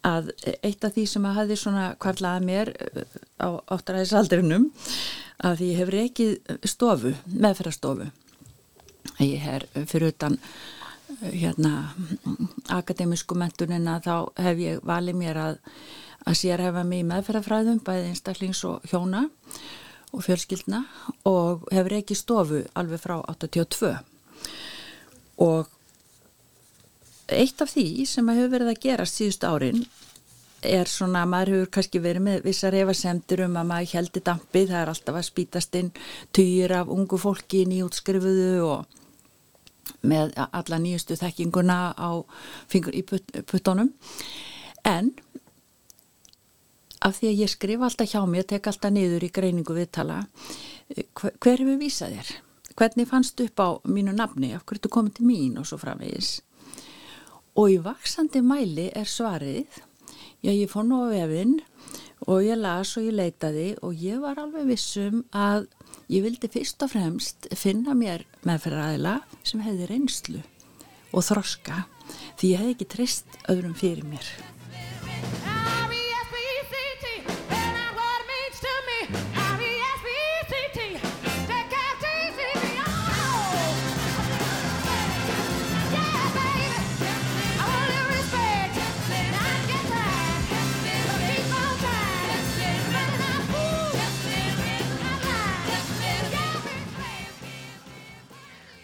að eitt af því sem að hafi svona kvarlaði mér eh, á áttræðisaldrinum að ég hefur ekki stofu, meðferðarstofu ég er fyrir utan hérna akademísku mentunina þá hef ég valið mér að, að sérhefa mig í meðferðafræðum bæði einstaklings og hjóna og fjölskyldna og hefur ekki stofu alveg frá 82 og eitt af því sem hefur verið að gera síðust árin er svona að maður hefur kannski verið með vissar hefasemtur um að maður heldur dampið, það er alltaf að spítast inn týr af ungu fólki nýjútskrifuðu og með alla nýjustu þekkinguna á fingur í puttónum en af því að ég skrifa alltaf hjá mér tek alltaf niður í greiningu viðtala hver hefur vísað þér? Hvernig fannst upp á mínu nafni? Af hverju þú komið til mín? Og svo framvegis. Og í vaksandi mæli er svarið já ég fór nú á vefinn og ég las og ég leitaði og ég var alveg vissum að ég vildi fyrst og fremst finna mér meðferðaræðila sem hefði reynslu og þroska því ég hef ekki trist öðrum fyrir mér.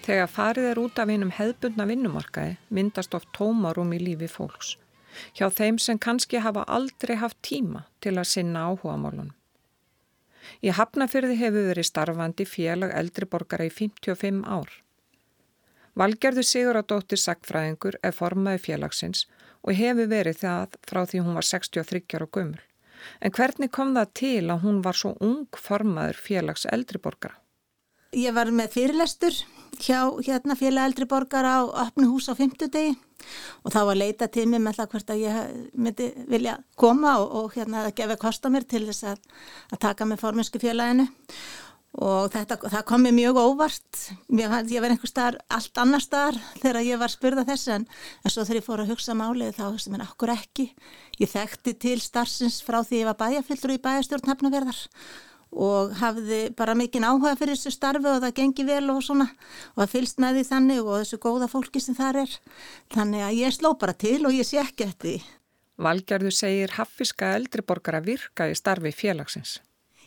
Þegar farið er út af einum hefðbundna vinnumarkaði myndast oft tómarum í lífi fólks. Hjá þeim sem kannski hafa aldrei haft tíma til að sinna áhuga málunum. Í Hafnafyrði hefur verið starfandi félag eldriborgara í 55 ár. Valgerður Siguradóttir Sackfræðingur er formaði félagsins og hefur verið það frá því hún var 63 ára gömul. En hvernig kom það til að hún var svo ung formaður félags eldriborgara? Ég var með fyrirlestur hjá hérna félag eldri borgar á öfnu hús á fymtudegi og þá var leita til mig með það hvert að ég myndi vilja koma og, og hérna að gefa kosta mér til þess að, að taka með forminsku félaginu og þetta, það kom mér mjög óvart. Ég, ég var einhver staðar allt annar staðar þegar ég var spurða þess en, en svo þegar ég fór að hugsa málið þá ég mér okkur ekki? Ég þekkti til starfsins frá því ég var bæjarfyldur í bæjarstjórn hefnaverðar og hafði bara mikinn áhuga fyrir þessu starfi og það gengi vel og svona og það fylst með því þannig og þessu góða fólki sem þar er. Þannig að ég sló bara til og ég sé ekki eftir því. Valgerður segir haffiska eldriborgar að virka í starfi félagsins.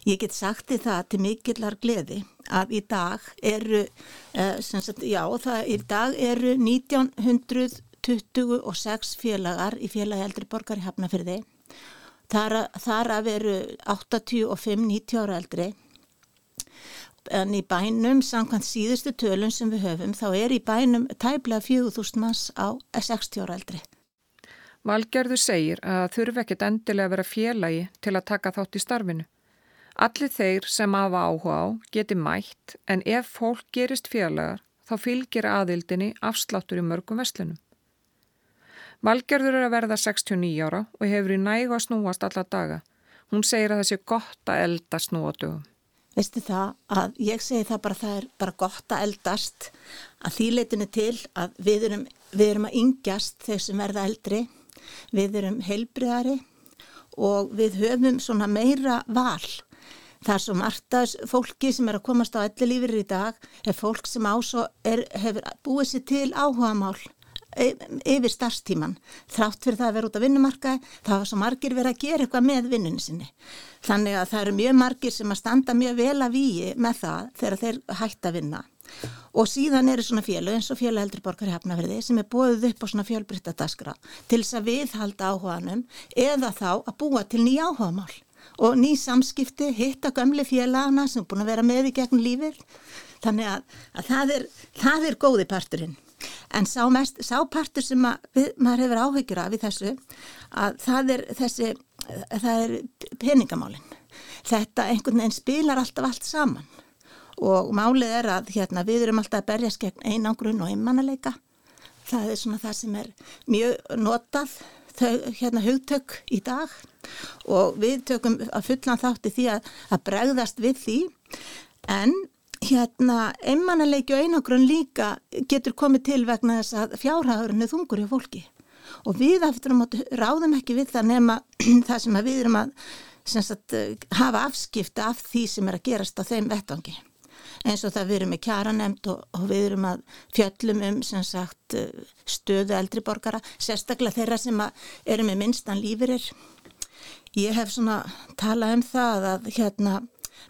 Ég get sagt því það til mikillar gleði að í dag eru, eh, sagt, já það í dag eru 1926 félagar í félagi eldriborgar í Hafnafyrði Þar, þar að veru 85-90 ára eldri en í bænum samkvæmt síðustu tölun sem við höfum þá er í bænum tæplega 4000 manns á 60 ára eldri. Valgerður segir að þurfi ekkit endilega að vera félagi til að taka þátt í starfinu. Allir þeir sem hafa áhuga á geti mætt en ef fólk gerist félagar þá fylgir aðildinni afsláttur í mörgum vestlunum. Valgerður er að verða 69 ára og hefur í nægu að snúast alla daga. Hún segir að það sé gott að eldast nú á dögum. Veistu það að ég segi það bara það er bara gott að eldast að því leitinu til að við erum, við erum að yngjast þeir sem verða eldri, við erum heilbriðari og við höfum svona meira val. Það er svo margt að fólki sem er að komast á elli lífur í dag er fólk sem ásó hefur búið sér til áhuga mál yfir starfstíman þrátt fyrir það að vera út á vinnumarkaði þá hafa svo margir verið að gera eitthvað með vinnunni sinni. Þannig að það eru mjög margir sem að standa mjög vel að víi með það þegar þeir hætta að vinna. Og síðan eru svona fjölu eins og fjölu eldri borgar í Hafnafjörði sem er búið upp á svona fjölbryttadaskra til þess að viðhalda áhuganum eða þá að búa til nýja áhugamál og ný samskipti, hitta gömli félagana sem er búin að vera með í gegn lífið. Þannig að, að það, er, það er góði parturinn en sá, mest, sá partur sem við, maður hefur áhyggjur af í þessu að það er þessi það er peningamálin. Þetta einhvern veginn spilar alltaf allt saman. Og málið er að hérna, við erum alltaf að berjast gegn einangrun og einmannalega. Það er svona það sem er mjög notað þau, hérna, hugtök í dag. Og við tökum að fullan þátti því að, að bregðast við því. En hérna einmannalegi og einangrun líka getur komið til vegna þess að fjárhagurinn er þungur hjá fólki og við aftur á mótu ráðum ekki við það nema það sem við erum að sagt, hafa afskipta af því sem er að gerast á þeim vettvangi eins og það við erum með kjaranemt og, og við erum að fjöllum um sagt, stöðu eldriborgara, sérstaklega þeirra sem eru með minnstan lífirir. Ég hef svona talað um það að hérna,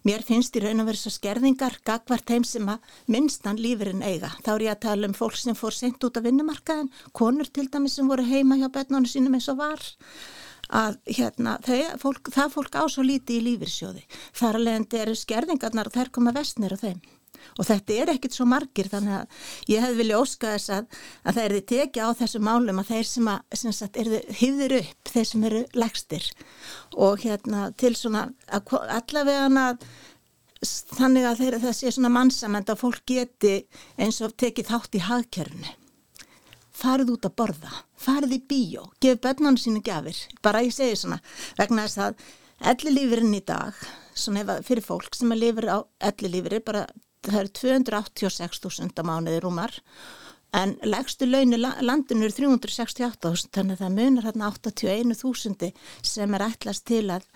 mér finnst í raun og verið svo skerðingar gagvart heim sem að minnstan lífirinn eiga. Þá er ég að tala um fólk sem fór sent út af vinnumarkaðin, konur til dæmis sem voru heima hjá bennunum sínum eins og var að hérna, þau, fólk, það fólk á svo líti í lífyrsjóði. Þar alveg eru skerðingarnar og þær koma vestnir á þeim. Og þetta er ekkit svo margir þannig að ég hef viljað óska þess að, að það er því tekið á þessu málum að þeir sem, að, sem sagt, eru hýður upp, þeir sem eru legstir og hérna til svona allavega þannig að þeir, það sé svona mannsament að fólk geti eins og tekið þátt í hagkerfni farið út að borða, farið í bíó, gefið börnunum sínu gafir, bara ég segi svona, vegna þess að ellilífurinn í dag, svona fyrir fólk sem er lifur á ellilífuri, bara það eru 286.000 á mánuði rúmar, en legstu launu landinu eru 368.000, þannig að það munar hérna 81.000 sem er ætlast til að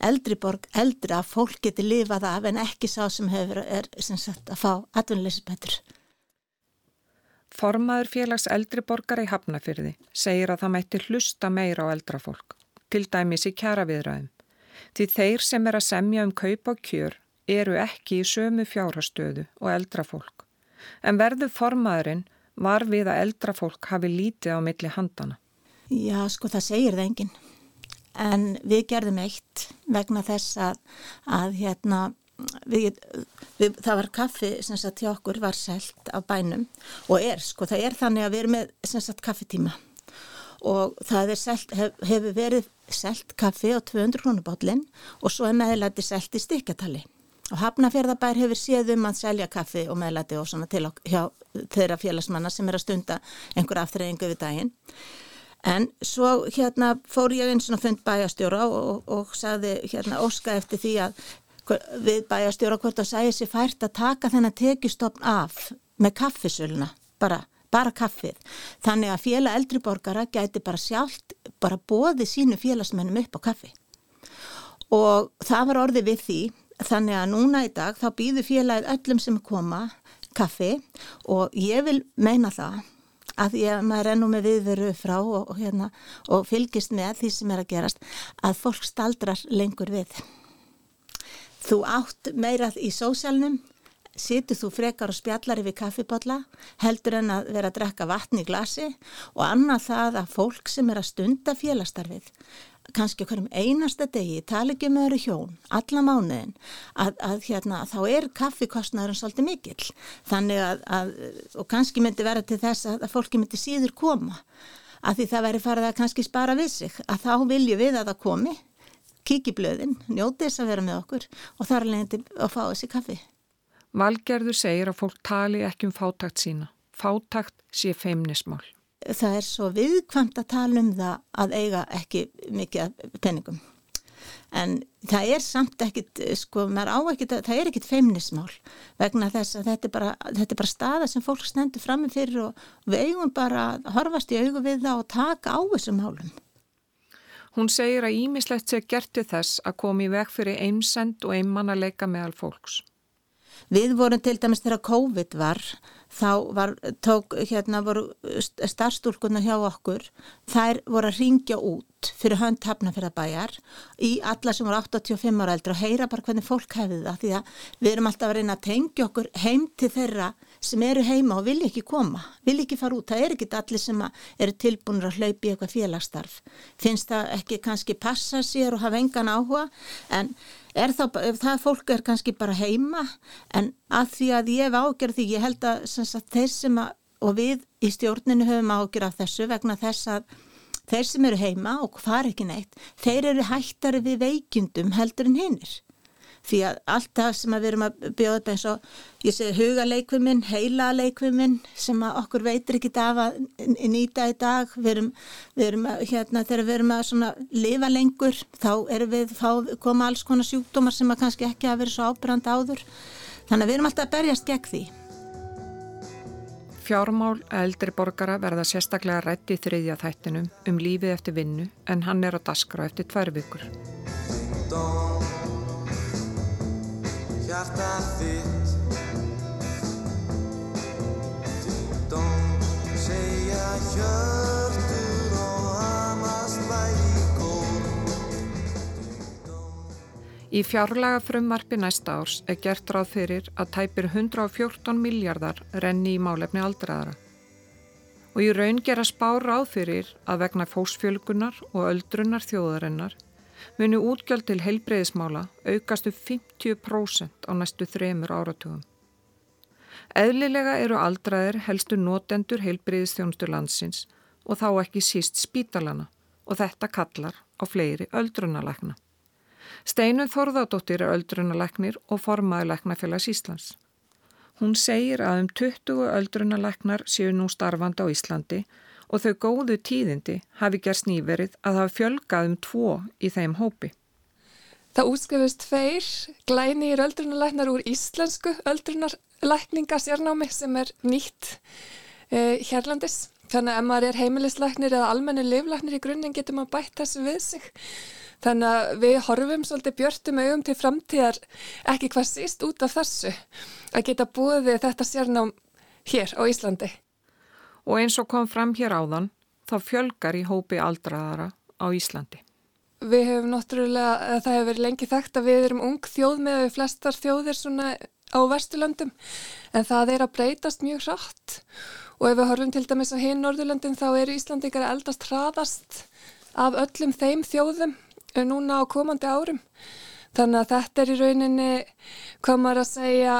eldri borg, eldri að fólk geti lifað af en ekki sá sem hefur, er sem sagt að fá atvinnleysi betur. Formaður félags eldri borgar í Hafnafyrði segir að það mætti hlusta meira á eldra fólk, til dæmis í kjaraviðræðum. Því þeir sem er að semja um kaup og kjör eru ekki í sömu fjárhastöðu og eldra fólk. En verður formaðurinn var við að eldra fólk hafi lítið á milli handana? Já, sko það segir það enginn. En við gerðum eitt vegna þess að, að hérna, við, við, það var kaffi sem sagt hjá okkur var selt af bænum og er sko það er þannig að við erum með sem sagt kaffetíma og það selt, hef, hefur verið selt kaffi á 200 krónubátlinn og svo er meðlæti selt í stikkatali og Hafnafjörðabær hefur séð um að selja kaffi og meðlæti og svona til þeirra félagsmanna sem er að stunda einhver aftreyingu við daginn En svo hérna fór ég eins og fund bæjastjóra og, og, og sagði hérna óska eftir því að við bæjastjóra hvort að sæði sér fært að taka þennan tekistofn af með kaffisöluna, bara, bara kaffið. Þannig að félag eldriborgara gæti bara sjálft, bara bóði sínu félagsmennum upp á kaffi. Og það var orði við því, þannig að núna í dag þá býður félagið öllum sem koma kaffi og ég vil meina það að ég, maður er nú með viðveru frá og, og, hérna, og fylgist með því sem er að gerast að fólk staldrar lengur við. Þú átt meirað í sósjálnum, situr þú frekar og spjallar yfir kaffibotla, heldur en að vera að drekka vatn í glasi og annað það að fólk sem er að stunda félastarfið, kannski hverjum einasta degi, tala ekki með öru hjón, alla mánuðin, að, að hérna, þá er kaffikostnaðurinn svolítið mikill. Þannig að, að, og kannski myndi vera til þess að, fólki myndi síður koma, að því það veri farið að kannski spara við sig, að þá vilju við að það komi kiki blöðin, njóti þess að vera með okkur og þar leðandi að fá þessi kaffi. Valgerður segir að fólk tali ekki um fátakt sína. Fátakt sé feimnismál. Það er svo viðkvæmt að tala um það að eiga ekki mikið penningum. En það er samt ekkit, sko, maður á ekkit, það er ekkit feimnismál vegna þess að þetta er bara, þetta er bara staða sem fólk stendur fram með fyrir og við eigum bara að horfast í augu við það og taka á þessum málum. Hún segir að ímislegt sé gerti þess að komi í veg fyrir einsend og einmann að leika meðal fólks. Við vorum til dæmis þegar COVID var, þá var, tók, hérna voru starfstúlkunar hjá okkur, þær voru að ringja út fyrir hönd hafnafjörðabæjar í alla sem voru 85 ára eldra og heyra bara hvernig fólk hefði það því að við erum alltaf að reyna að tengja okkur heim til þeirra sem eru heima og vilja ekki koma, vilja ekki fara út, það er ekki allir sem eru tilbúinur að hlaupi í eitthvað félagsstarf, finnst það ekki kannski passa sér og hafa engan áhuga en þá, það fólk er kannski bara heima en að því að ég hef ágjörð því ég held að, að þeir sem að, og við í stjórninu höfum ágjörð af þessu vegna þess að þeir sem eru heima og far ekki neitt, þeir eru hættari við veikjundum heldur en hinnir því að allt það sem við erum að bjóða upp eins og ég segi huga leikviminn, heila leikviminn sem okkur veitir ekki af að nýta í dag. Við erum, við erum að, hérna, þegar við erum að lifa lengur þá erum við fá, koma alls konar sjúkdómar sem að kannski ekki hafa verið svo ábyrgand áður. Þannig að við erum alltaf að berjast gegn því. Fjármál eldri borgara verða sérstaklega rætt í þriðja þættinum um lífið eftir vinnu en hann er á daskra eftir tvær vikur hjarta þitt Ding-dong segja hjörtur og hamast væri góð Í fjárlega frumvarfi næsta árs er gert ráð fyrir að tæpir 114 miljardar renni í málefni aldraðara. Og í raun gera spár ráð fyrir að vegna fósfjölgunar og öldrunar þjóðarinnar muni útgjöld til heilbreyðismála aukastu 50% á næstu þremur áratugum. Eðlilega eru aldraðir helstu notendur heilbreyðistjónustu landsins og þá ekki síst spítalana og þetta kallar á fleiri öldrunalækna. Steinu Þorðardóttir er öldrunalæknir og formaður læknafélags Íslands. Hún segir að um 20 öldrunalæknar séu nú starfandi á Íslandi og þau góðu tíðindi hafi gerst nýverið að hafa fjölgað um tvo í þeim hópi. Það útskrifist tveir glænir öldrunarlæknar úr íslensku öldrunarlækningasjárnámi sem er nýtt uh, hérlandis. Þannig að ef maður er heimilislæknir eða almenni livlæknir í grunninn getur maður bætt þessu við sig. Þannig að við horfum svolítið björntum augum til framtíðar ekki hvað síst út af þessu að geta búið þetta sérnám hér á Íslandi og eins og kom fram hér áðan þá fjölgar í hópi aldraðara á Íslandi. Við hefum náttúrulega, það hefur verið lengi þekkt að við erum ung þjóð með við flestar þjóðir svona á Vesturlöndum en það er að breytast mjög hratt og ef við horfum til dæmis á hinn Norðurlöndin þá eru Íslandingar eldast hraðast af öllum þeim þjóðum núna á komandi árum. Þannig að þetta er í rauninni, maður að segja,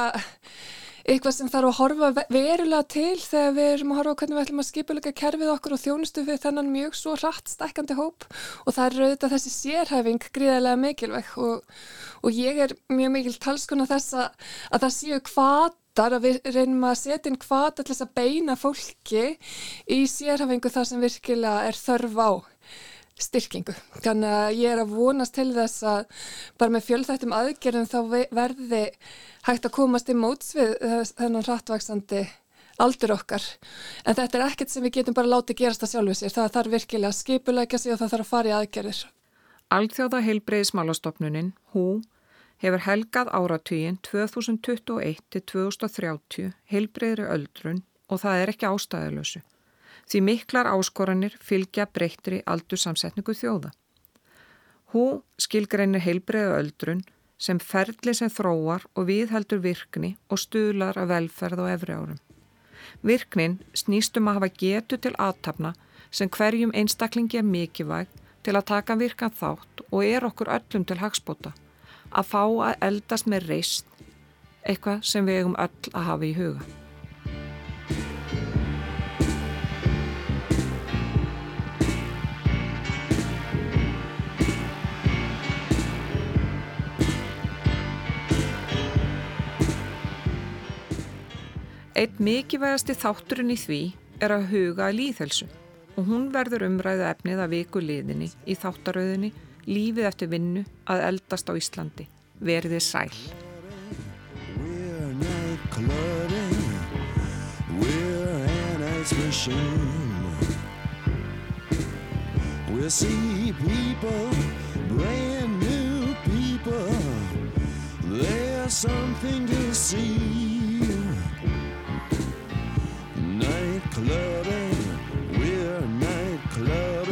eitthvað sem þarf að horfa verulega til þegar við erum að horfa hvernig við ætlum að skipuleika kerfið okkur og þjónustu við þennan mjög svo rætt stækandi hóp. Og það er auðvitað þessi sérhæfing gríðarlega mikilvæg og, og ég er mjög mikil talskona þess að, að það séu kvatar að við reynum að setja inn kvata til þess að beina fólki í sérhæfingu þar sem virkilega er þörf á styrkingu. Þannig að ég er að vonast til þess að bara með fjölþættum aðgerðum þá verði hægt að komast í móts við þennan hrattvaksandi aldur okkar. En þetta er ekkert sem við getum bara látið gerast að sjálfu sér. Það þarf virkilega að skipulækja sig og það þarf að fara í aðgerðir. Alþjóða heilbreyðismálastofnunin, HÚ, hefur helgað áratugin 2021 til 2030 heilbreyðri öldrun og það er ekki ástæðilösu. Því miklar áskoranir fylgja breyttri aldursamsetningu þjóða. Hú skilgreinir heilbreyðu öldrun sem ferli sem þróar og viðheldur virkni og stuðlar af velferð og efri árum. Virknin snýstum að hafa getu til aðtapna sem hverjum einstaklingi er mikilvæg til að taka virkan þátt og er okkur öllum til hagspóta. Að fá að eldast með reist, eitthvað sem við eigum öll að hafa í huga. Eitt mikilvægasti þátturinn í því er að huga að líðhelsu og hún verður umræðu efnið að viku liðinni í þáttaröðinni Lífið eftir vinnu að eldast á Íslandi. Verðið sæl. We'll see people, brand new people There's something to see clubbing. We're night clubbing.